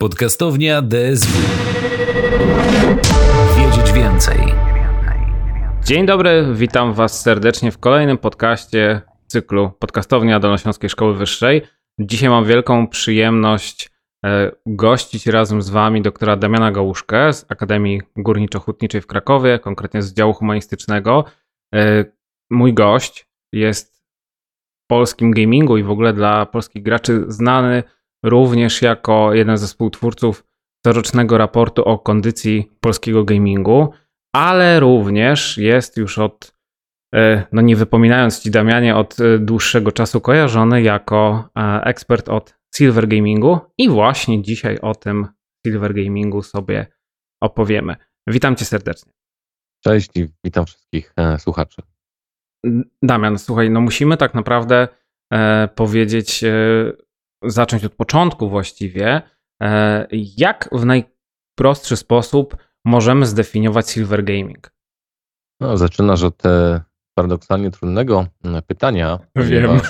Podcastownia DSW. Wiedzieć więcej. Dzień dobry, witam Was serdecznie w kolejnym podcaście cyklu Podcastownia Dolnośląskiej Szkoły Wyższej. Dzisiaj mam wielką przyjemność e, gościć razem z Wami doktora Damiana Gałuszkę z Akademii Górniczo-Hutniczej w Krakowie, konkretnie z działu humanistycznego. E, mój gość jest w polskim gamingu i w ogóle dla polskich graczy znany również jako jeden ze współtwórców corocznego raportu o kondycji polskiego gamingu, ale również jest już od, e, no nie wypominając Ci Damianie, od e, dłuższego czasu kojarzony jako e, ekspert od Silver Gamingu i właśnie dzisiaj o tym Silver Gamingu sobie opowiemy. Witam Cię serdecznie. Cześć i witam wszystkich słuchaczy. Damian, słuchaj, no musimy tak naprawdę powiedzieć zacząć od początku właściwie. E, jak w najprostszy sposób możemy zdefiniować silver gaming? No, zaczynasz od e, paradoksalnie trudnego e, pytania. Wiem.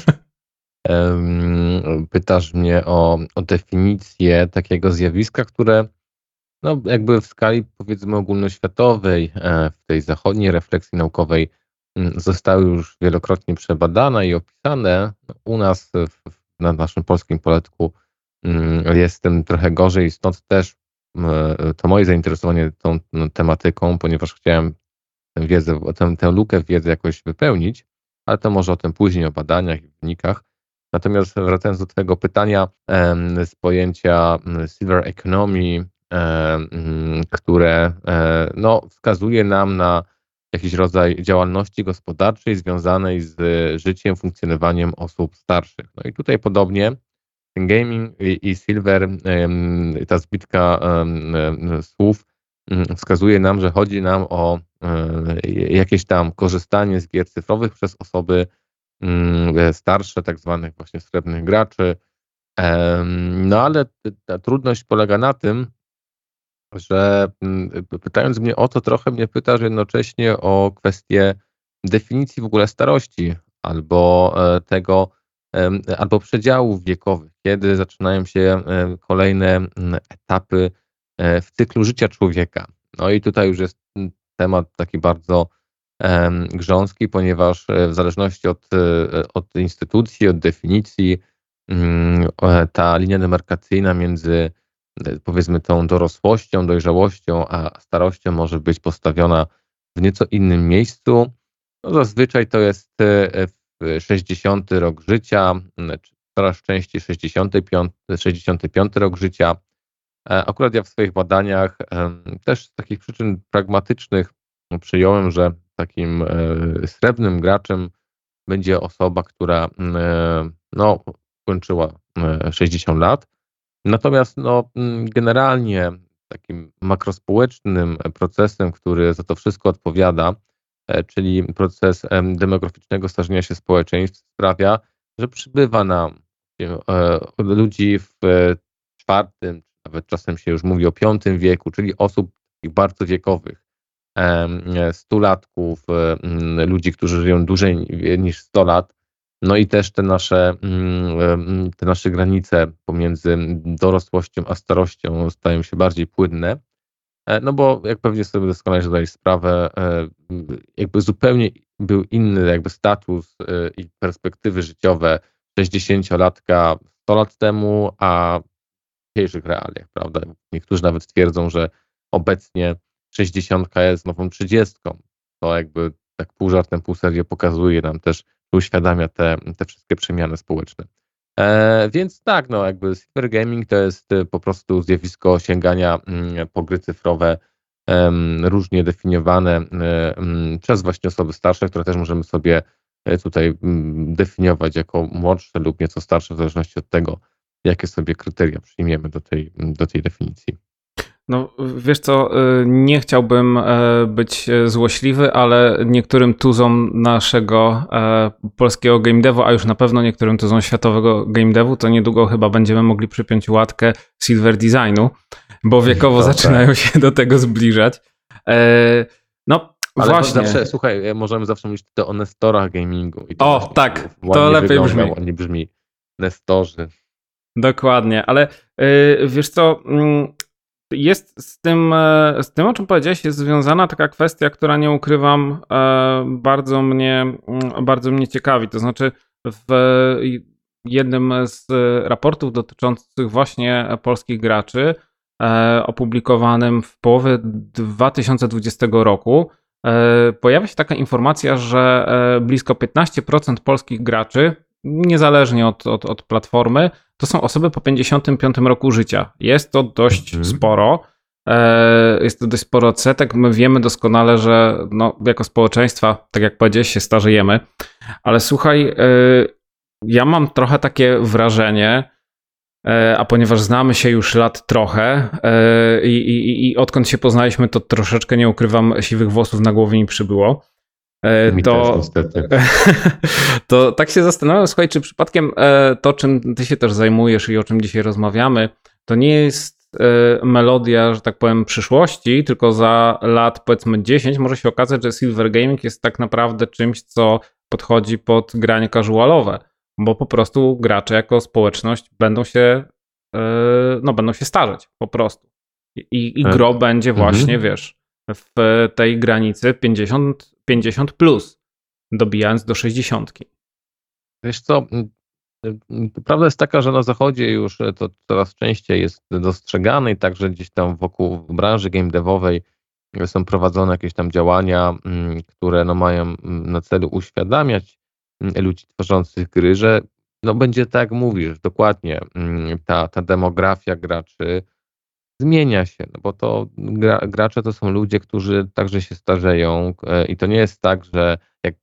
Pytasz mnie o, o definicję takiego zjawiska, które no, jakby w skali powiedzmy ogólnoświatowej, w tej zachodniej refleksji naukowej zostały już wielokrotnie przebadane i opisane. U nas w na naszym polskim poletku mm, jest tym trochę gorzej, stąd też to moje zainteresowanie tą no, tematyką, ponieważ chciałem tę wiedzę, tę, tę lukę wiedzy jakoś wypełnić, ale to może o tym później, o badaniach i wynikach. Natomiast wracając do Twojego pytania z pojęcia silver economy, które e, no, wskazuje nam na jakiś rodzaj działalności gospodarczej związanej z życiem, funkcjonowaniem osób starszych. No i tutaj podobnie ten gaming i, silver, ta zbitka słów mm, wskazuje nam, że chodzi nam o e, jakieś tam korzystanie z gier cyfrowych przez osoby mm, starsze, tak zwanych właśnie srebrnych graczy. No ale ta trudność polega na tym, że mm, pytając mnie o to, trochę mnie pytasz jednocześnie o kwestię definicji w ogóle starości albo e, tego, albo przedziałów wiekowych, kiedy zaczynają się kolejne mm, etapy e, w cyklu życia człowieka. No i tutaj już jest mm, temat taki bardzo grząski, ponieważ e, w zależności od, od instytucji, od definicji, ta linia demarkacyjna między powiedzmy tą dorosłością, dojrzałością, a starością może być postawiona w nieco innym miejscu. No zazwyczaj to jest 60 e, rok życia, coraz częściej 65, 65 rok życia. E, akurat ja w swoich badaniach też z takich przyczyn pragmatycznych przyjąłem, że takim e, srebrnym graczem będzie osoba, która no, kończyła 60 lat. Natomiast no, mm, generalnie takim makrospołecznym procesem, który za to wszystko odpowiada, e, czyli proces demograficznego starzenia się społeczeństw sprawia, że przybywa nam e, ludzi w e, czwartym, nawet czasem się już mówi o piątym wieku, czyli osób bardzo wiekowych, stulatków, ludzi, którzy żyją dłużej niż 100 lat, no i też te nasze, mm, te nasze granice pomiędzy dorosłością a starością stają się bardziej płynne. E, no bo jak pewnie sobie doskonale zdajesz sprawę, e, jakby zupełnie był inny jakby status e, i perspektywy życiowe 60-latka 100 lat temu, a w dzisiejszych realiach, prawda? Niektórzy nawet twierdzą, że obecnie 60 jest nową 30. To jakby tak pół żartem, pół serio pokazuje nam też uświadamia te, te wszystkie przemiany społeczne. E, więc tak, no jakby cyber gaming to jest e, po prostu zjawisko sięgania mm, po gry cyfrowe różnie definiowane e, mm, przez właśnie osoby starsze, które też możemy sobie e, tutaj mm, definiować jako młodsze lub nieco starsze, w zależności od tego, jakie sobie kryteria przyjmiemy do tej, do tej definicji. No wiesz co, y, nie chciałbym e, być e, złośliwy, ale niektórym tuzom naszego e, polskiego game devu, a już na pewno niektórym tuzom światowego game devu, to niedługo chyba będziemy mogli przypiąć łatkę silver designu, bo wiekowo no, zaczynają tak. się do tego zbliżać. No ale właśnie. Zawsze, słuchaj, możemy zawsze mówić o Nestorach gamingu. o, tak, to lepiej brzmi. Nie brzmi Nestorzy. Dokładnie, ale yy, wiesz co, yy, jest z tym, yy, z tym, o czym powiedziałeś, jest związana taka kwestia, która nie ukrywam, e, bardzo mnie, mm, bardzo mnie ciekawi. To znaczy, w jednym z raportów dotyczących właśnie polskich graczy, e, opublikowanym w połowie 2020 roku, e, pojawia się taka informacja, że blisko 15% polskich graczy niezależnie od, od, od platformy, to są osoby po 55 roku życia. Jest to dość mhm. sporo. E, jest to dość sporo odsetek. My wiemy doskonale, że no, jako społeczeństwa, tak jak powiedziałeś, się starzejemy. Ale słuchaj, e, ja mam trochę takie wrażenie, e, a ponieważ znamy się już lat trochę i, i, i odkąd się poznaliśmy, to troszeczkę nie ukrywam, siwych włosów na głowie mi przybyło. E, to, to tak się zastanawiam, słuchaj, czy przypadkiem e, to, czym ty się też zajmujesz i o czym dzisiaj rozmawiamy, to nie jest e, melodia, że tak powiem, przyszłości, tylko za lat powiedzmy 10 może się okazać, że Silver Gaming jest tak naprawdę czymś, co podchodzi pod granie casualowe, bo po prostu gracze jako społeczność będą się no będą się starzeć po prostu. I, i gro będzie mhm. właśnie, mhm. wiesz, w tej granicy 50, 50 plus, dobijając do 60. Wiesz co, prawda jest taka, że na zachodzie już to coraz częściej jest dostrzegane i także gdzieś tam wokół branży game devowej są prowadzone jakieś tam działania, które no mają na celu uświadamiać ludzi tworzących gry, że no będzie tak jak mówisz, dokładnie ta, ta demografia graczy zmienia się, no bo to gra, gracze to są ludzie, którzy także się starzeją e, i to nie jest tak, że jak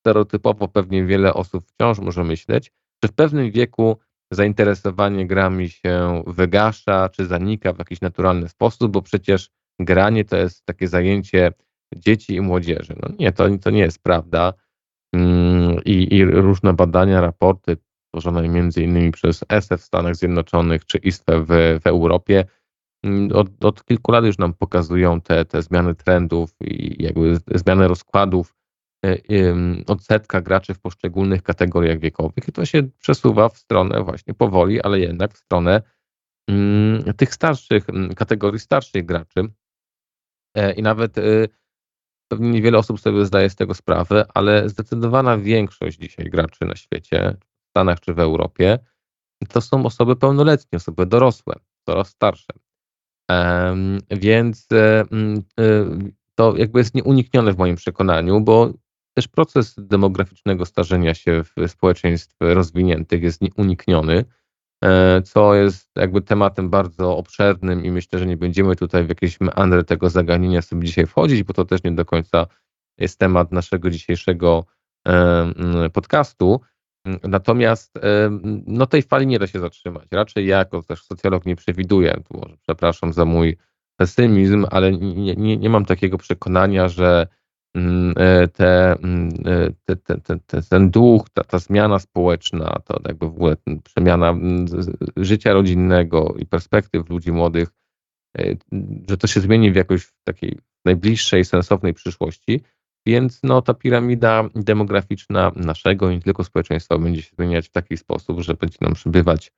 stereotypowo pewnie wiele osób wciąż może myśleć, że w pewnym wieku zainteresowanie grami się wygasza czy zanika w jakiś naturalny sposób, bo przecież granie to jest takie zajęcie dzieci i młodzieży. No nie, to, to nie jest prawda. Mm, I, I różne badania, raporty tworzone między innymi przez ESE w Stanach Zjednoczonych czy ISFE w, w Europie od, od, kilku lat już nam pokazują te, te zmiany trendów i jakby zmiany rozkładów e, odsetka graczy w poszczególnych kategoriach wiekowych i to się przesuwa w stronę właśnie powoli, ale jednak w stronę mm, tych starszych, mm, kategorii starszych graczy. E, I nawet y, pewnie niewiele osób sobie zdaje z tego sprawę, ale zdecydowana większość dzisiaj graczy na świecie, w Stanach czy w Europie, to są osoby pełnoletnie, osoby dorosłe, coraz starsze. Więc e, mm, e, to jakby jest nieuniknione w moim przekonaniu, bo też proces demograficznego starzenia się w społeczeństw rozwiniętych jest nieunikniony, e, co jest jakby tematem bardzo obszernym i myślę, że nie będziemy tutaj w jakieś meandry tego zagadnienia sobie dzisiaj wchodzić, bo to też nie do końca jest temat naszego dzisiejszego podcastu. Natomiast no, tej fali nie da się zatrzymać. Raczej ja jako też socjolog nie przewiduję, tu przepraszam za mój pesymizm, ale nie, nie, nie mam takiego przekonania, że mm, e, te, mm, e, te, te, te, ten duch, ta, ta zmiana społeczna, to jakby w ogóle przemiana mm, życia rodzinnego i perspektyw ludzi młodych, e, że to się zmieni w jakoś takiej najbliższej, sensownej przyszłości. Więc no, ta piramida demograficzna naszego i nie tylko społeczeństwa będzie się zmieniać w taki sposób, że będzie nam przybywać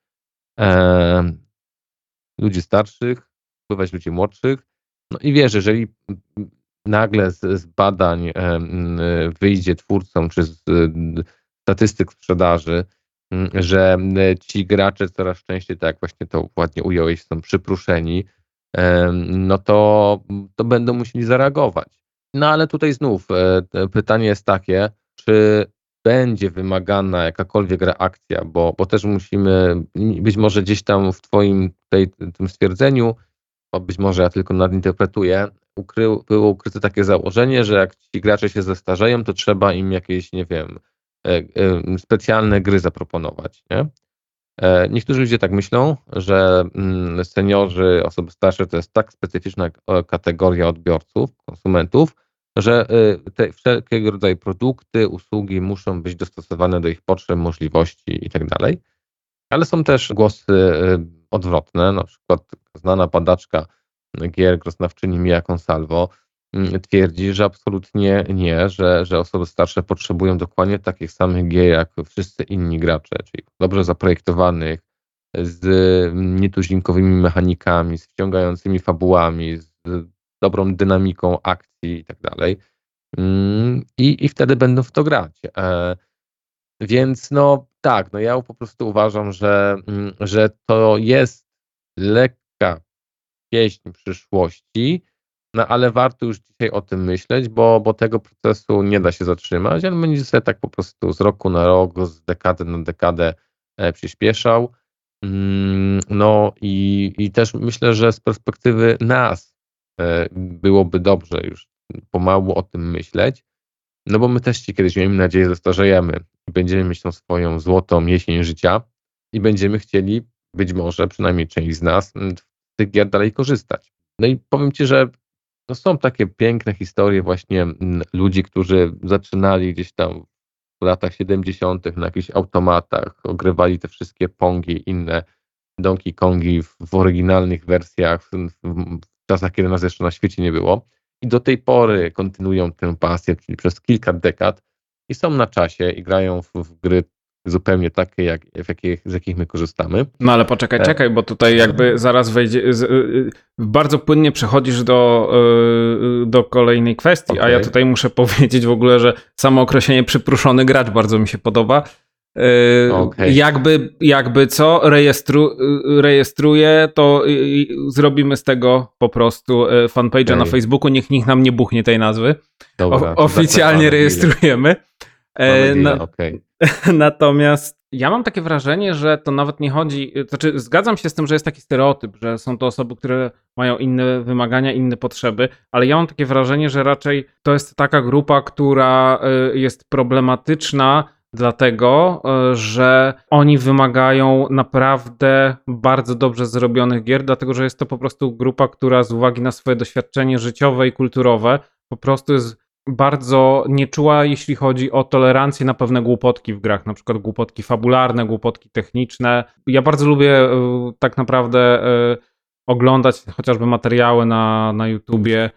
e, ludzi starszych, przybywać ludzi młodszych. No i wiesz, jeżeli nagle z, z badań e, wyjdzie twórcom czy z statystyk sprzedaży, że ci gracze coraz częściej, tak jak właśnie to ładnie ująłeś, są przypruszeni, e, no to, to będą musieli zareagować. No ale tutaj znów e, pytanie jest takie, czy będzie wymagana jakakolwiek reakcja, bo, bo też musimy, być może gdzieś tam w Twoim tej, tym stwierdzeniu, bo być może ja tylko nadinterpretuję, było ukryte takie założenie, że jak ci gracze się zestarzeją, to trzeba im jakieś, nie wiem, e, e, specjalne gry zaproponować. Nie? Niektórzy ludzie tak myślą, że mm, seniorzy, osoby starsze to jest tak specyficzna kategoria odbiorców, konsumentów, że y, te wszelkiego rodzaju produkty, usługi muszą być dostosowane do ich potrzeb, możliwości itd. Tak Ale są też głosy y, odwrotne, na przykład znana badaczka gier groznawczyni Mia Consalvo mm, twierdzi, że absolutnie nie, że, że osoby starsze potrzebują dokładnie takich samych gier jak wszyscy inni gracze, czyli dobrze zaprojektowanych, z nietuzinkowymi mechanikami, z wciągającymi fabułami, z dobrą dynamiką akcji i tak dalej. Mm, I, I wtedy będą w to grać. E, więc no tak, no ja po prostu uważam, że, mm, że to jest lekka pieśń przyszłości, no ale warto już dzisiaj o tym myśleć, bo, bo tego procesu nie da się zatrzymać, ale będzie sobie tak po prostu z roku na rok, z dekady na dekadę e, przyspieszał. Mm, no i, i też myślę, że z perspektywy nas byłoby dobrze już pomału o tym myśleć, no bo my też się kiedyś, miejmy nadzieję, zestarzejemy i będziemy mieć tą swoją złotą jesień życia i będziemy chcieli, być może przynajmniej część z nas, z tych gier dalej korzystać. No i powiem Ci, że no są takie piękne historie właśnie ludzi, którzy zaczynali gdzieś tam w latach 70. na jakichś automatach, ogrywali te wszystkie Pongi inne Donkey Kongi w, w oryginalnych wersjach, w, w, czasach, kiedy nas jeszcze na świecie nie było. I do tej pory kontynuują tę pasję, czyli przez kilka dekad i są na czasie i grają w, w gry zupełnie takie, jak, w jakich, z jakich my korzystamy. No ale poczekaj, e, czekaj, bo tutaj jakby zaraz wejdzie, z, y, y, bardzo płynnie przechodzisz do, y, do kolejnej kwestii, okay. a ja tutaj muszę powiedzieć w ogóle, że samo określenie przypruszony gracz bardzo mi się podoba. Okay. Jakby, jakby co rejestru, rejestruje, to zrobimy z tego po prostu fanpage'a okay. na Facebooku. Niech nikt nam nie buchnie tej nazwy. Dobra, o, oficjalnie rejestrujemy. E, no, okay. Natomiast ja mam takie wrażenie, że to nawet nie chodzi. Znaczy, zgadzam się z tym, że jest taki stereotyp, że są to osoby, które mają inne wymagania, inne potrzeby, ale ja mam takie wrażenie, że raczej to jest taka grupa, która e, jest problematyczna. Dlatego, e, że oni wymagają naprawdę bardzo dobrze zrobionych gier, dlatego że jest to po prostu grupa, która z uwagi na swoje doświadczenie życiowe i kulturowe po prostu jest bardzo nieczuła, jeśli chodzi o tolerancję na pewne głupotki w grach, na przykład głupotki fabularne, głupotki techniczne. Ja bardzo lubię e, tak naprawdę e, oglądać chociażby materiały na, na YouTubie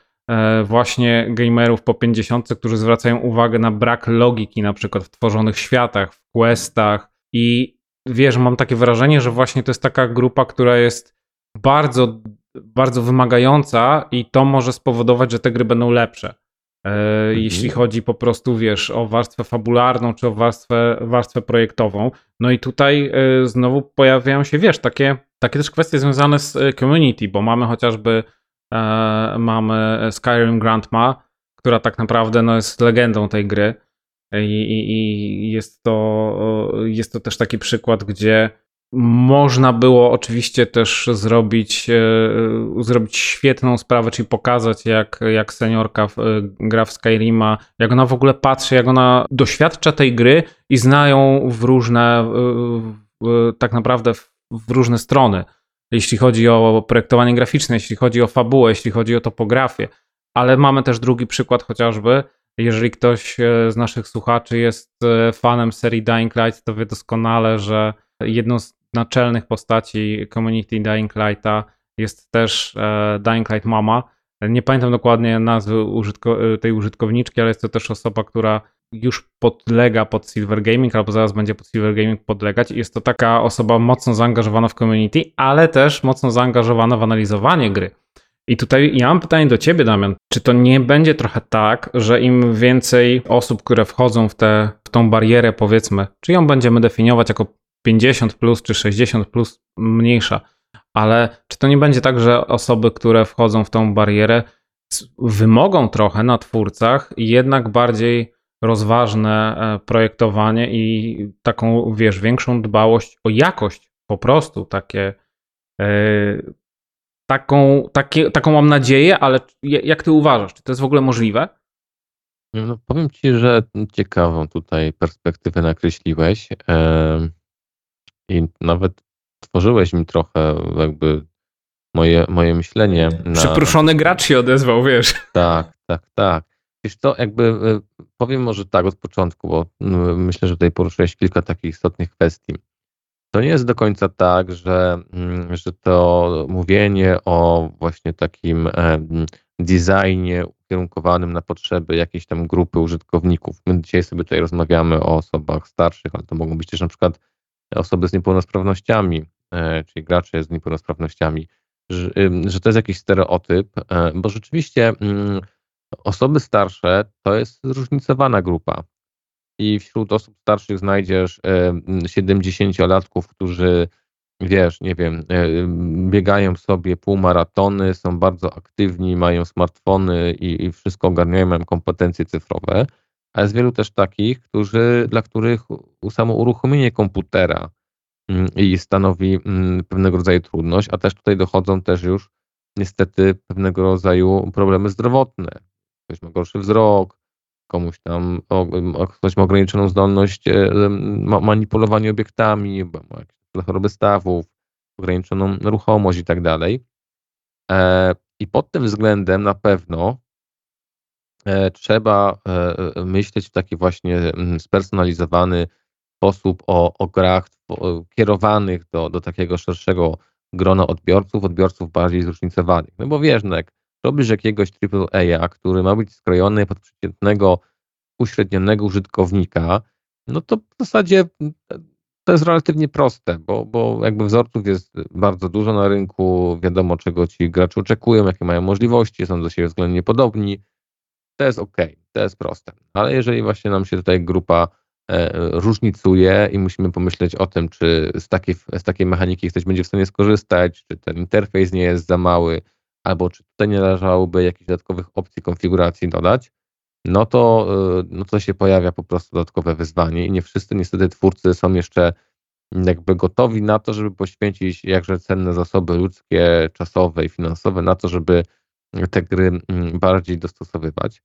właśnie gamerów po 50, którzy zwracają uwagę na brak logiki na przykład w tworzonych światach, w questach i wiesz, mam takie wrażenie, że właśnie to jest taka grupa, która jest bardzo, bardzo wymagająca i to może spowodować, że te gry będą lepsze. E, mhm. Jeśli chodzi po prostu, wiesz, o warstwę fabularną czy o warstwę, warstwę projektową. No i tutaj e, znowu pojawiają się, wiesz, takie, takie też kwestie związane z e, community, bo mamy chociażby e, mamy Skyrim Grandma, która tak naprawdę no, jest legendą tej gry. I, i, i jest, to, jest to też taki przykład, gdzie można było oczywiście też zrobić, e, zrobić świetną sprawę, czyli pokazać, jak, jak seniorka e, gra w Skyrima, jak ona w ogóle patrzy, jak ona doświadcza tej gry i znają w różne, tak naprawdę w różne strony. Jeśli chodzi o projektowanie graficzne, jeśli chodzi o fabułę, jeśli chodzi o topografię. Ale mamy też drugi przykład chociażby, jeżeli ktoś e, z naszych słuchaczy jest fanem serii Dying Light, to wie doskonale, że jedną z naczelnych postaci community Dying Lighta jest też e, Dying Light Mama. Nie pamiętam dokładnie nazwy użytko tej użytkowniczki, ale jest to też osoba, która już podlega pod Silver Gaming, albo zaraz będzie pod Silver Gaming podlegać. Jest to taka osoba mocno zaangażowana w community, ale też mocno zaangażowana w analizowanie gry. I tutaj ja mam pytanie do ciebie, Damian. Czy to nie będzie trochę tak, że im więcej osób, które wchodzą w, tę w tą barierę, powiedzmy, czy ją będziemy definiować jako 50 plus czy 60 plus mniejsza, ale czy to nie będzie tak, że osoby, które wchodzą w tą barierę, wymogą trochę na twórcach jednak bardziej rozważne e, projektowanie i taką, wiesz, większą dbałość o jakość, po prostu takie. Yy, taką, takie, taką mam nadzieję, ale jak ty uważasz, czy to jest w ogóle możliwe? No, powiem ci, że ciekawą tutaj perspektywę nakreśliłeś. Yy i nawet tworzyłeś mi trochę jakby moje, moje myślenie. Na... Gracz się odezwał, wiesz. Tak, tak, tak. Wiesz to jakby e, powiem może tak od początku, bo myślę, że tutaj poruszyłeś kilka takich istotnych kwestii. To nie jest do końca tak, że, mm, że to mówienie o właśnie takim designie ukierunkowanym na potrzeby jakiejś tam grupy użytkowników. My dzisiaj sobie tutaj rozmawiamy o osobach starszych, ale to mogą być też na przykład osoby z niepełnosprawnościami, czyli gracze z niepełnosprawnościami, że, że to jest jakiś stereotyp, bo rzeczywiście mm, osoby starsze to jest zróżnicowana grupa. I wśród osób starszych znajdziesz 70-latków, którzy wiesz, nie wiem, e, biegają sobie półmaratony, są bardzo aktywni, mają smartfony i, i wszystko ogarniają, mają kompetencje cyfrowe, a jest wielu też takich, którzy, dla których samo uruchomienie komputera mm, i stanowi mm, pewnego rodzaju trudność, a też tutaj dochodzą też już niestety pewnego rodzaju problemy zdrowotne. Ktoś ma gorszy wzrok, komuś tam, ktoś ma ograniczoną zdolność e, manipulowania obiektami, ma jakieś choroby stawów, ograniczoną ruchomość i tak dalej. E, I pod tym względem na pewno e, trzeba myśleć w taki właśnie spersonalizowany sposób o, o grach kierowanych do, do takiego szerszego grona odbiorców, odbiorców bardziej zróżnicowanych. No bo wiesz, no jak robisz jakiegoś AAA, który ma być skrojony pod przeciętnego, uśrednionego użytkownika, no to w zasadzie to jest relatywnie proste, bo, bo jakby wzorców jest bardzo dużo na rynku, wiadomo czego ci gracze oczekują, jakie mają możliwości, są do siebie względnie podobni. To jest ok, to jest proste. Ale jeżeli właśnie nam się tutaj grupa e, różnicuje i musimy pomyśleć o tym, czy z takiej, z takiej mechaniki ktoś będzie w stanie skorzystać, czy ten interfejs nie jest za mały, albo czy tutaj nie należałoby jakichś dodatkowych opcji konfiguracji dodać, no to, y, no to się pojawia po prostu dodatkowe wyzwanie i nie wszyscy niestety twórcy są jeszcze jakby gotowi na to, żeby poświęcić jakże cenne zasoby ludzkie, czasowe i finansowe na to, żeby te gry mm, bardziej dostosowywać.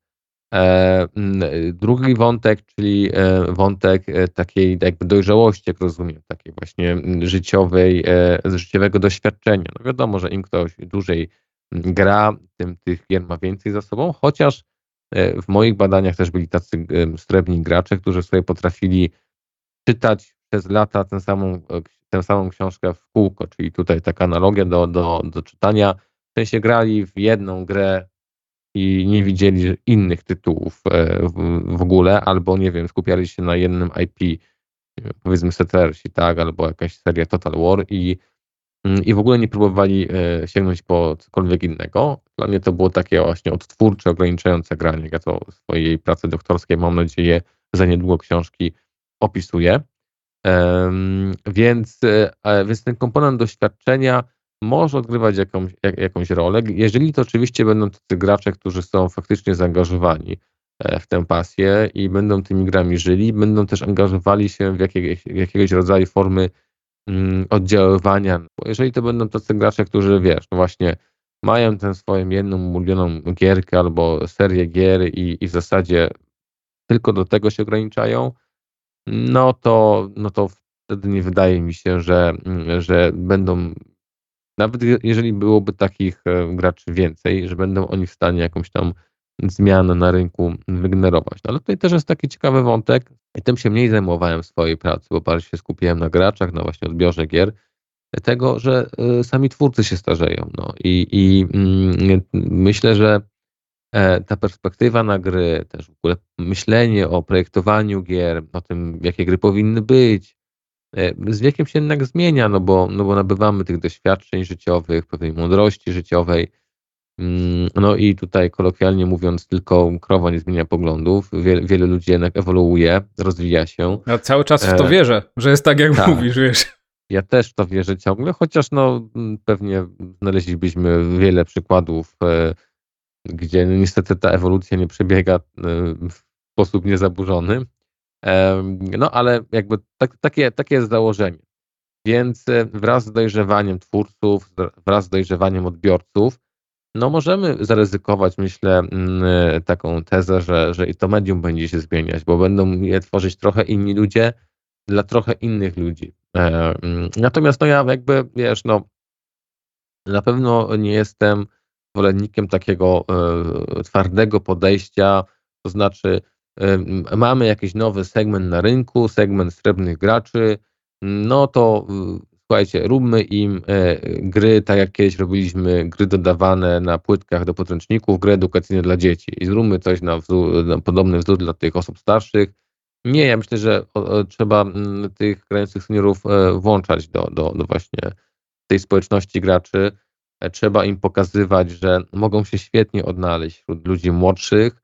E, mm, drugi wątek, czyli e, wątek e, takiej jakby dojrzałości, jak rozumiem, takiej właśnie mm, życiowej, życiowego doświadczenia. No wiadomo, że im ktoś dłużej gra, tym tych gier ma więcej za sobą, chociaż E, w moich badaniach też byli tacy srebrni gracze, którzy sobie potrafili czytać przez lata tę samą, e, tę samą książkę w kółko, czyli tutaj taka analogia do, do, do czytania. W sensie grali w jedną grę i nie widzieli innych tytułów e, w, ogóle, albo nie wiem, skupiali się na jednym IP, powiedzmy Settlersi, tak, albo jakaś seria Total War i i w ogóle nie próbowali e, sięgnąć po cokolwiek innego. Dla mnie to było takie właśnie odtwórcze, ograniczające granie. Ja to w swojej pracy doktorskiej, mam nadzieję, za niedługo książki opisuję. Więc, e, więc ten komponent doświadczenia może odgrywać jakąś, jak, jakąś rolę, jeżeli to oczywiście będą tacy gracze, którzy są faktycznie zaangażowani e, w tę pasję i będą tymi grami żyli, będą też angażowali się w jakiegoś, jakiegoś rodzaju formy Mm, oddziaływania. Bo jeżeli to będą tacy gracze, którzy wiesz, no właśnie mają tę swoją jedną ulubioną gierkę albo serię gier i, i w zasadzie tylko do tego się ograniczają, no to, no to wtedy nie wydaje mi się, że, że będą, nawet jeżeli byłoby takich e, graczy więcej, że będą oni w stanie jakąś tam zmianę na rynku wygenerować. No ale tutaj też jest taki ciekawy wątek i tym się mniej zajmowałem w swojej pracy, bo bardziej się skupiłem na graczach, na właśnie odbiorze gier, tego, że y, sami twórcy się starzeją. No i, i mm, myślę, że e, ta perspektywa na gry, też w ogóle myślenie o projektowaniu gier, o tym, jakie gry powinny być, e, z wiekiem się jednak zmienia, no bo, no bo nabywamy tych doświadczeń życiowych, pewnej mądrości życiowej, no i tutaj kolokwialnie mówiąc, tylko krowa nie zmienia poglądów. Wiele, wiele ludzi jednak ewoluuje, rozwija się. Ja cały czas w to e, wierzę, że jest tak, jak tak. mówisz, wiesz. Ja też w to wierzę ciągle, chociaż no, mm, pewnie znaleźlibyśmy wiele przykładów, e, gdzie niestety ta ewolucja nie przebiega e, w sposób niezaburzony. No ale jakby tak, takie, takie jest założenie. Więc wraz z dojrzewaniem twórców, wraz z dojrzewaniem odbiorców, no możemy zaryzykować, myślę, mm, taką tezę, że, że i to medium będzie się zmieniać, bo będą je tworzyć trochę inni ludzie dla trochę innych ludzi. E, mm, natomiast no ja jakby, wiesz, no na pewno nie jestem zwolennikiem takiego e, twardego podejścia, to znaczy e, mamy jakiś nowy segment na rynku, segment srebrnych graczy, no to słuchajcie, róbmy im e, gry, tak jak kiedyś robiliśmy gry dodawane na płytkach do podręczników, gry edukacyjne dla dzieci i zróbmy coś na, wzór, na podobny wzór dla tych osób starszych. Nie, ja myślę, że trzeba m, tych grających seniorów e, włączać do, do, do właśnie tej społeczności graczy. E, trzeba im pokazywać, że mogą się świetnie odnaleźć wśród ludzi młodszych.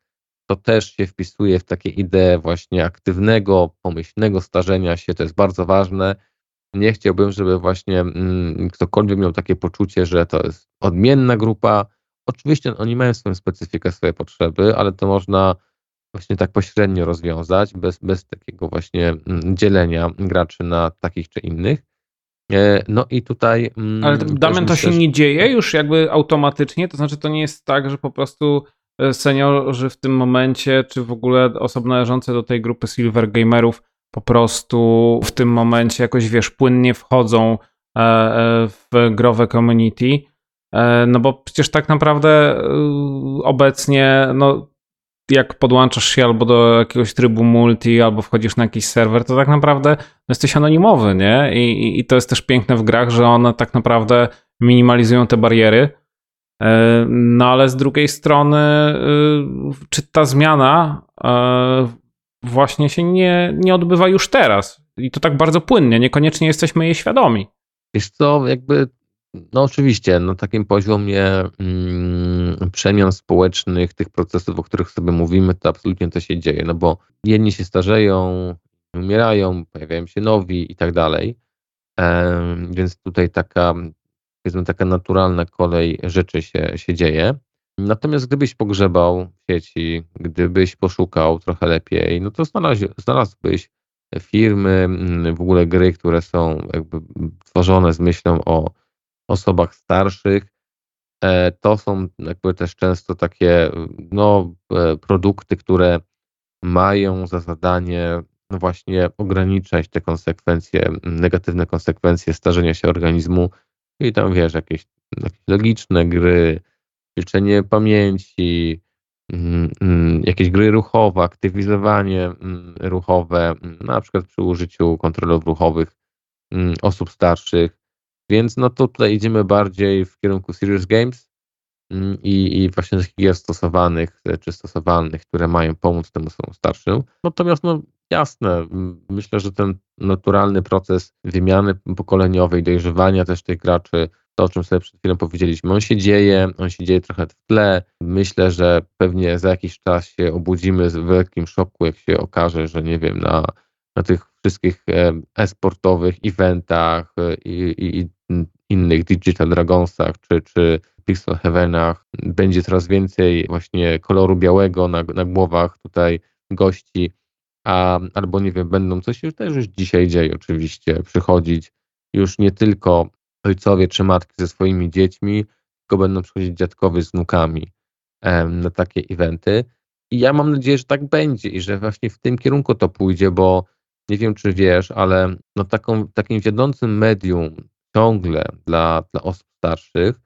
To też się wpisuje w takie idee właśnie aktywnego, pomyślnego starzenia się. To jest bardzo ważne. Nie chciałbym, żeby właśnie mm, ktokolwiek miał takie poczucie, że to jest odmienna grupa. Oczywiście oni mają swoją specyfikę, swoje potrzeby, ale to można właśnie tak pośrednio rozwiązać, bez, bez takiego właśnie mm, dzielenia graczy na takich czy innych. E, no i tutaj. Mm, Ale Damian, to się nie dzieje już jakby automatycznie? To znaczy, to nie jest tak, że po prostu e, seniorzy w tym momencie, czy w ogóle osoby należące do tej grupy silver gamerów po prostu w tym momencie jakoś, wiesz, płynnie wchodzą e, w growe community. No bo przecież tak naprawdę obecnie, no jak podłączasz się albo do jakiegoś trybu multi, albo wchodzisz na jakiś serwer, to tak naprawdę jesteś anonimowy, nie? I, I, to jest też piękne w grach, że one tak naprawdę minimalizują te bariery. E, no ale z drugiej strony, e, czy ta zmiana e, właśnie się nie, nie odbywa już teraz? I to tak bardzo płynnie, niekoniecznie jesteśmy jej świadomi. Wiesz co, jakby no oczywiście, na takim poziomie mm, przemian społecznych, tych procesów, o których sobie mówimy, to absolutnie to się dzieje, no bo jedni się starzeją, umierają, pojawiają się nowi i tak dalej. Więc tutaj taka, powiedzmy, taka naturalna kolej rzeczy się, się dzieje. Natomiast gdybyś pogrzebał sieci, gdybyś poszukał trochę lepiej, no to znalazł, znalazłbyś firmy, mm, w ogóle gry, które są jakby tworzone z myślą o osobach starszych. E, to są jakby też często takie no, e, produkty, które mają za zadanie no właśnie ograniczać te konsekwencje, negatywne konsekwencje starzenia się organizmu. I tam wiesz, jakieś, jakieś logiczne gry, ćwiczenie pamięci, mm, mm, jakieś gry ruchowe, aktywizowanie mm, ruchowe, na przykład przy użyciu kontrolerów ruchowych osób starszych. Więc no to tutaj idziemy bardziej w kierunku Serious Games i, i właśnie takich gier stosowanych e, czy stosowalnych, które mają pomóc temu osobom starszym. Natomiast no jasne, myślę, że ten naturalny proces wymiany pokoleniowej, dojrzewania też tych graczy, to o czym sobie przed chwilą powiedzieliśmy, on się dzieje, on się dzieje trochę w tle. Myślę, że pewnie za jakiś czas się obudzimy w wielkim szoku, jak się okaże, że nie wiem, na, na tych wszystkich e, e-sportowych eventach e, i, i, innych Digital Dragonsach czy, czy Pixel Heavenach. Będzie coraz więcej właśnie koloru białego na, na głowach tutaj gości, a, albo nie wiem, będą coś się też już dzisiaj dzieje oczywiście, przychodzić. Już nie tylko ojcowie czy matki ze swoimi dziećmi, tylko będą przychodzić dziadkowie z wnukami na takie eventy. I ja mam nadzieję, że tak będzie i że właśnie w tym kierunku to pójdzie, bo nie wiem, czy wiesz, ale no taką, takim wiodącym medium ciągle dla, dla osób starszych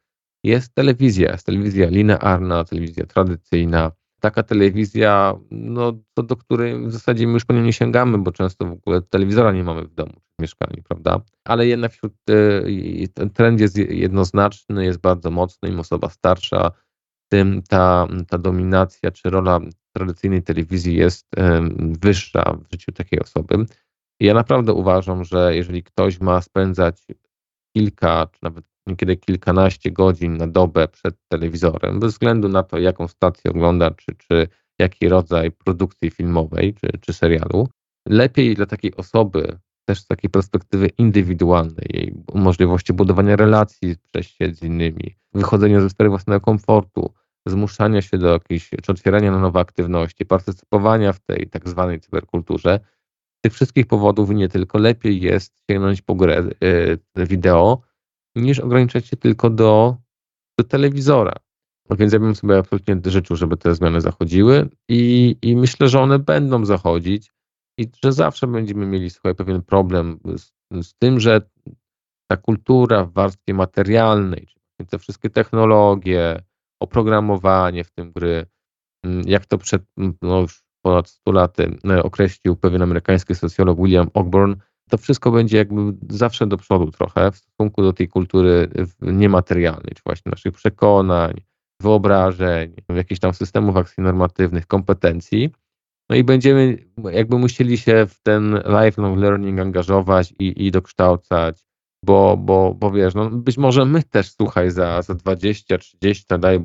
jest telewizja. Jest telewizja linearna, telewizja tradycyjna. Taka telewizja, no, to do której w zasadzie my już po nią nie sięgamy, bo często w ogóle telewizora nie mamy w domu, mieszkaniu, prawda? Ale jednak wśród, e, ten trend jest jednoznaczny, jest bardzo mocny, im osoba starsza, tym ta, ta dominacja czy rola tradycyjnej telewizji jest wyższa w życiu takiej osoby. Ja naprawdę uważam, że jeżeli ktoś ma spędzać kilka, czy nawet niekiedy kilkanaście godzin na dobę przed telewizorem, bez względu na to, jaką stację ogląda, czy, czy jaki rodzaj produkcji filmowej, czy, czy serialu, lepiej dla takiej osoby, też z takiej perspektywy indywidualnej, możliwości budowania relacji, przejścia z innymi, wychodzenia ze strefy własnego komfortu, zmuszania się do jakiejś, czy otwierania na nowe aktywności, partycypowania w tej tak zwanej cyberkulturze. Z tych wszystkich powodów nie tylko lepiej jest sięgnąć po grę y, wideo, niż ograniczać się tylko do, do telewizora. Więc ja bym sobie absolutnie życzył, żeby te zmiany zachodziły i, i myślę, że one będą zachodzić i że zawsze będziemy mieli słuchaj, pewien problem z, z tym, że ta kultura w warstwie materialnej, czyli te wszystkie technologie, oprogramowanie w tym gry, mm, jak to przed mm, no już ponad 100 laty e, określił pewien amerykański socjolog William Ogburn, to wszystko będzie jakby zawsze do przodu trochę w stosunku do tej kultury niematerialnej, czy właśnie naszych przekonań, wyobrażeń, jakichś tam systemów akcji normatywnych, kompetencji. No i będziemy jakby musieli się w ten lifelong learning angażować i, i dokształcać bo, bo, bo wiesz, no być może my też, słuchaj, za, za 20, 30, daj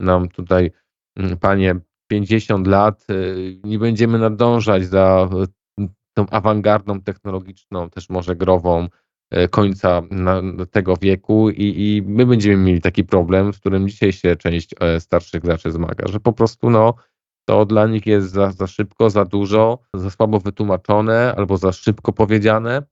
nam tutaj, mm, panie, 50 lat, y, nie będziemy nadążać za y, tą awangardą technologiczną, też może grową y, końca tego wieku i, i my będziemy mieli taki problem, z którym dzisiaj się część e, starszych graczy zmaga, że po prostu no, to dla nich jest za, za szybko, za dużo, za słabo wytłumaczone albo za szybko powiedziane.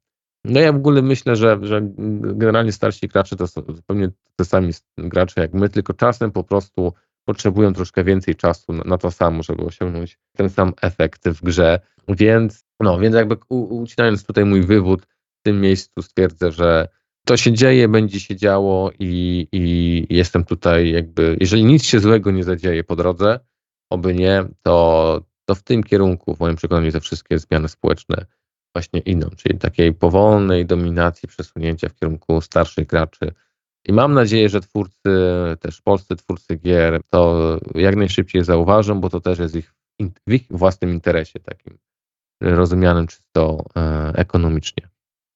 No ja w ogóle myślę, że, że generalnie starsi gracze to są zupełnie te sami gracze jak my, tylko czasem po prostu potrzebują troszkę więcej czasu na, na to samo, żeby osiągnąć ten sam efekt w grze. Więc, no, więc jakby ucinając tutaj mój wywód w tym miejscu stwierdzę, że to się dzieje, będzie się działo i, i jestem tutaj jakby, jeżeli nic się złego nie zadzieje po drodze, oby nie, to, to w tym kierunku w moim przekonaniu te wszystkie zmiany społeczne właśnie idą, czyli takiej powolnej dominacji, przesunięcia w kierunku starszych graczy. I mam nadzieję, że twórcy, też polscy twórcy gier to jak najszybciej zauważą, bo to też jest ich, w ich własnym interesie, takim rozumianym czysto e, ekonomicznie.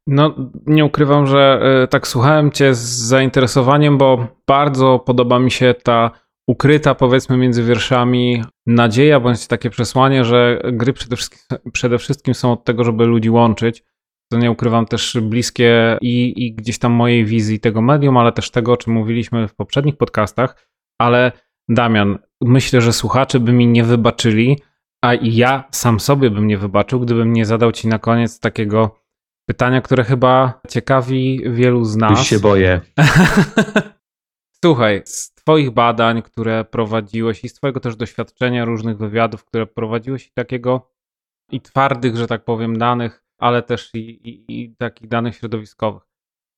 No, nie ukrywam, że e, tak słuchałem Cię z zainteresowaniem, bo bardzo podoba mi się ta ukryta, powiedzmy, między wierszami nadzieja bądź takie przesłanie, że gry przede wszystkim, przede wszystkim są od tego, żeby ludzi łączyć. To nie ukrywam też bliskie i, i gdzieś tam mojej wizji tego medium, ale też tego, o czym mówiliśmy w poprzednich podcastach. Ale Damian, myślę, że słuchacze by mi nie wybaczyli, a i ja sam sobie bym nie wybaczył, gdybym nie zadał ci na koniec takiego pytania, które chyba ciekawi wielu z nas. Już się boję. Słuchaj, Twoich badań, które prowadziłeś i z Twojego też doświadczenia różnych wywiadów, które prowadziłeś i takiego i twardych, że tak powiem, danych, ale też i, i, i takich danych środowiskowych.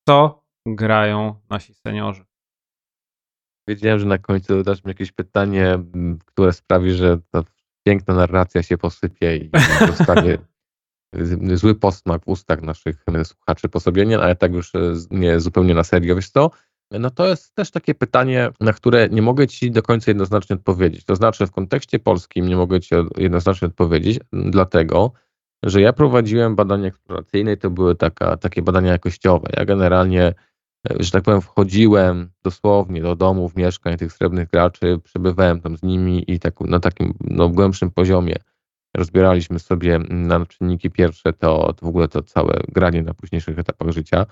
Co grają nasi seniorzy? Wiedziałem, że na końcu dasz mi jakieś pytanie, które sprawi, że ta piękna narracja się posypie i zostanie zły posmak w ustach naszych słuchaczy po sobie, nie, ale tak już e, nie zupełnie na serio. Wiesz co, no to jest też takie pytanie, na które nie mogę Ci do końca jednoznacznie odpowiedzieć. To znaczy, w kontekście polskim nie mogę Ci jednoznacznie odpowiedzieć, dlatego, że ja prowadziłem badania eksploracyjne i to były taka, takie badania jakościowe. Ja generalnie, e, że tak powiem, wchodziłem dosłownie do domów, mieszkań tych srebrnych graczy, przebywałem tam z nimi i tak, na takim no, głębszym poziomie rozbieraliśmy sobie na czynniki pierwsze to, to w ogóle to całe granie na późniejszych etapach życia.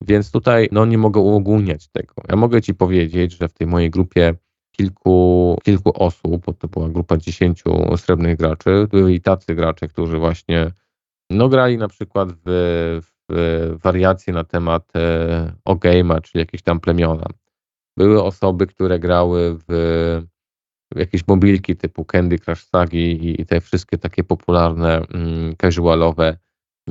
Więc tutaj no, nie mogę uogólniać tego. Ja mogę Ci powiedzieć, że w tej mojej grupie kilku, kilku osób, bo to była grupa dziesięciu srebrnych graczy, byli tacy gracze, którzy właśnie no, grali na przykład w, w wariacje na temat e, czyli jakieś tam plemiona. Były osoby, które grały w, w jakieś mobilki typu Candy Crush Sagi i te wszystkie takie popularne, mm, casualowe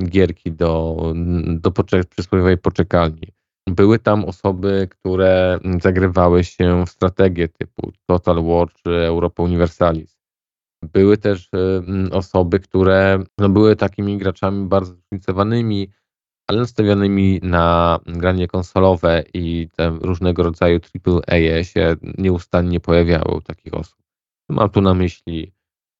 gierki do, do poczek przysłowiowej poczekalni. Były tam osoby, które zagrywały się w strategię typu Total War czy Europa Universalis. Były też osoby, które no, były takimi graczami bardzo zróżnicowanymi, ale nastawionymi na granie konsolowe i te różnego rodzaju AAA się nieustannie pojawiały u takich osób. Mam tu na myśli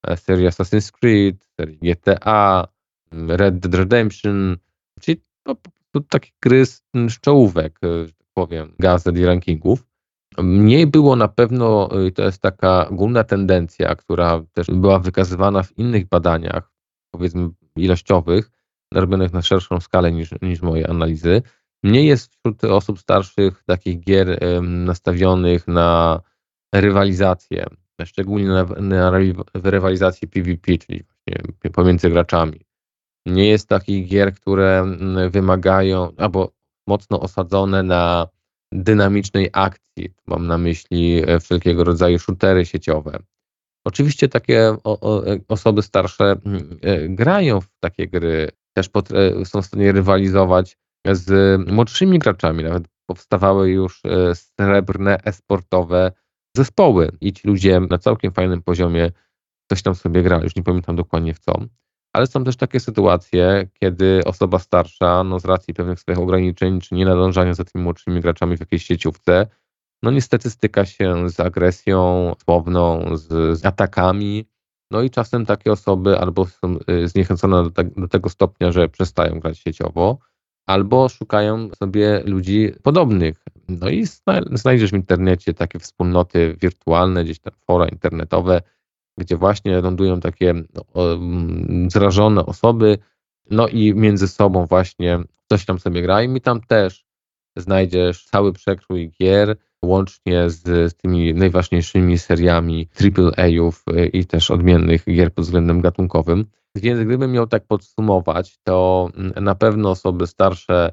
e, serię Assassin's Creed, serię GTA, Red Dead Redemption, czyli po prostu takie gry z, z czołówek, e, że tak powiem, gazet i rankingów. Mniej było na pewno, i to jest taka ogólna tendencja, która też była wykazywana w innych badaniach, powiedzmy ilościowych, robionych na szerszą skalę niż, niż moje analizy. Mniej jest wśród osób starszych takich gier nastawionych na rywalizację, szczególnie na, na rywalizację PvP, czyli właśnie pomiędzy graczami. Nie jest takich gier, które mm, wymagają albo mocno osadzone na dynamicznej akcji. Mam na myśli e, wszelkiego rodzaju shootery sieciowe. Oczywiście takie e, osoby starsze mm, e, grają w takie gry, też są w stanie rywalizować z młodszymi graczami. Nawet powstawały już srebrne esportowe zespoły i ci ludzie na całkiem fajnym poziomie coś tam sobie grali. Już nie pamiętam dokładnie w co ale są też takie sytuacje, kiedy osoba starsza, no z racji pewnych swoich ograniczeń, czy nie nadążania za tymi młodszymi graczami w jakiejś sieciówce, no niestety styka się z agresją słowną, z, z atakami, no i czasem takie osoby albo są y, zniechęcone do, te, do, tego stopnia, że przestają grać sieciowo, albo szukają sobie ludzi podobnych. No i znajdziesz w internecie takie wspólnoty wirtualne, gdzieś tam fora internetowe, gdzie właśnie lądują takie no, mm, zrażone osoby, no i między sobą właśnie coś tam sobie grają i tam też znajdziesz cały przekrój gier, łącznie z, z tymi najważniejszymi seriami AAA-ów y, i też odmiennych gier pod względem gatunkowym. Więc gdybym miał tak podsumować, to mm, na pewno osoby starsze,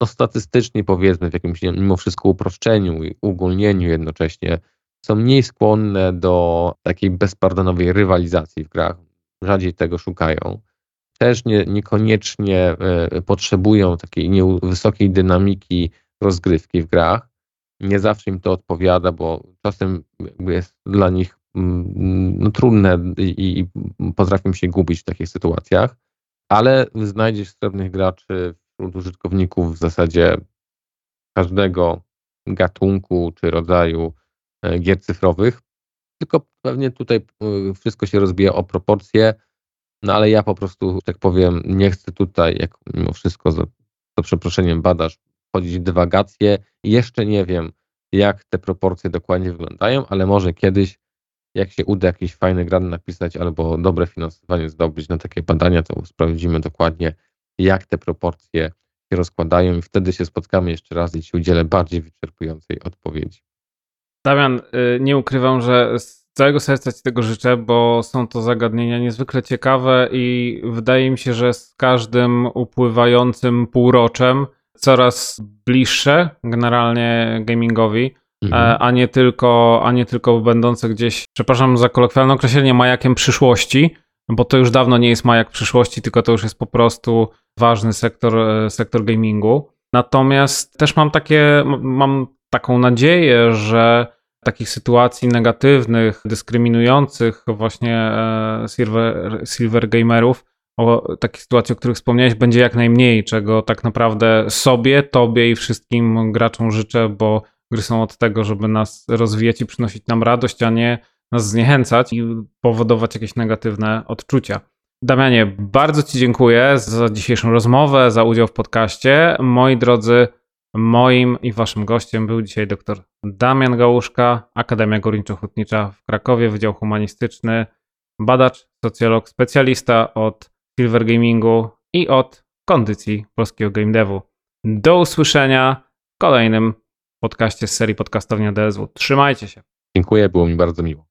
no statystycznie powiedzmy, w jakimś mimo wszystko uproszczeniu i uogólnieniu jednocześnie, są mniej skłonne do takiej bezpardonowej rywalizacji w grach. Rzadziej tego szukają. Też nie, niekoniecznie e, potrzebują takiej wysokiej dynamiki rozgrywki w grach. Nie zawsze im to odpowiada, bo czasem jest dla nich mm, no, trudne i, i potrafią się gubić w takich sytuacjach, ale znajdziesz srebrnych graczy wśród użytkowników w zasadzie każdego gatunku czy rodzaju gier cyfrowych. Tylko pewnie tutaj e, wszystko się rozbija o proporcje, no ale ja po prostu, tak powiem, nie chcę tutaj, jak mimo wszystko, za, za przeproszeniem badasz, wchodzić w dywagacje. Jeszcze nie wiem, jak te proporcje dokładnie wyglądają, ale może kiedyś, jak się uda jakiś fajny grant napisać albo dobre finansowanie zdobyć na takie badania, to sprawdzimy dokładnie, jak te proporcje się rozkładają i wtedy się spotkamy jeszcze raz i Ci udzielę bardziej wyczerpującej odpowiedzi. Damian, y, nie ukrywam, że z całego serca Ci tego życzę, bo są to zagadnienia niezwykle ciekawe i wydaje mi się, że z każdym upływającym półroczem coraz bliższe generalnie gamingowi, mhm. E, a, nie tylko, a nie tylko będące gdzieś, przepraszam za kolokwialne określenie, majakiem przyszłości, bo to już dawno nie jest majak przyszłości, tylko to już jest po prostu ważny sektor, e, sektor gamingu. Natomiast też mam takie, mam taką nadzieję, że takich sytuacji negatywnych, dyskryminujących właśnie e, silver, silver gamerów o takich sytuacji, o których wspomniałeś, będzie jak najmniej, czego tak naprawdę sobie, tobie i wszystkim graczom życzę, bo gry są od tego, żeby nas rozwijać i przynosić nam radość, a nie nas zniechęcać i powodować jakieś negatywne odczucia. Damianie, bardzo Ci dziękuję za dzisiejszą rozmowę, za udział w podcaście. Moi drodzy, moim i Waszym gościem był dzisiaj dr Damian Gałuszka, Akademia Górniczo-Hutnicza w Krakowie, Wydział Humanistyczny, badacz, socjolog, specjalista od Silver Gamingu i od kondycji polskiego game devu. Do usłyszenia w kolejnym podcaście z serii Podcastownia DSW. Trzymajcie się. Dziękuję, było mi bardzo miło.